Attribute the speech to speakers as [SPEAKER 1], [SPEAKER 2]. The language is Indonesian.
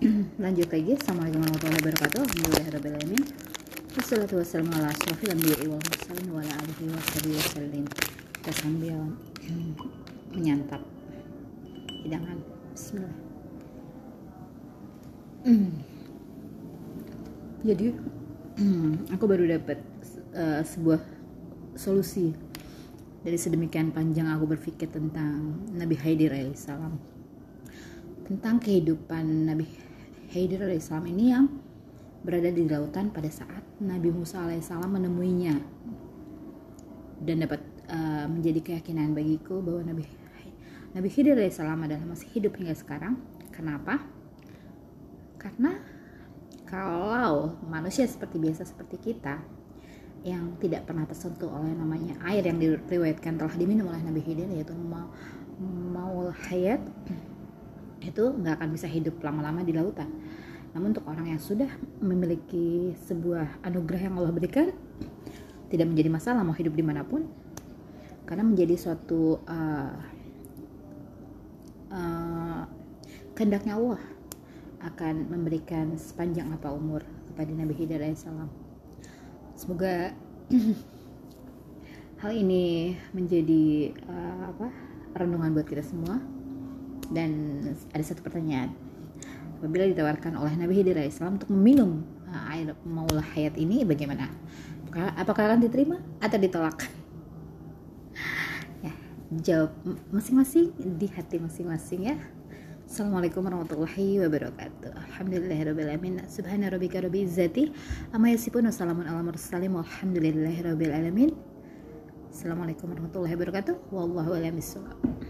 [SPEAKER 1] lanjut lagi. Assalamualaikum warahmatullahi wabarakatuh. Alhamdulillahirrahmanirrahim Wassalatu wassalamu ala asrafil anbiya'i wal mursalin wa ala alihi wa sahbihi wasallim Kita sambil menyantap hidangan. Bismillah. Jadi aku baru dapat uh, sebuah solusi dari sedemikian panjang aku berpikir tentang Nabi Haidir alaihissalam. Tentang kehidupan Nabi Haidir alaihissalam ini yang berada di lautan pada saat Nabi Musa alaihissalam menemuinya dan dapat uh, menjadi keyakinan bagiku bahwa Nabi Nabi Khidir alaihissalam adalah masih hidup hingga sekarang. Kenapa? Karena kalau manusia seperti biasa seperti kita yang tidak pernah tersentuh oleh namanya air yang diriwayatkan telah diminum oleh Nabi Khidir yaitu maul hayat itu nggak akan bisa hidup lama-lama di lautan. Namun untuk orang yang sudah memiliki sebuah anugerah yang Allah berikan, tidak menjadi masalah mau hidup di mana pun, karena menjadi suatu uh, uh, kehendaknya Allah akan memberikan sepanjang apa umur kepada Nabi Khidir alaihissalam. Semoga hal ini menjadi uh, apa renungan buat kita semua. Dan ada satu pertanyaan, apabila ditawarkan oleh Nabi Khidir alaihissalam untuk meminum uh, air maulah hayat ini, bagaimana? Apakah, apakah akan diterima atau ditolak? jawab masing-masing di hati masing-masing ya. Assalamualaikum warahmatullahi wabarakatuh. Alhamdulillahirrahmanirrahim Subhana rabbika rabbi izzati Amma Walhamdulillahirrahmanirrahim Assalamualaikum warahmatullahi wabarakatuh. Wallahu alam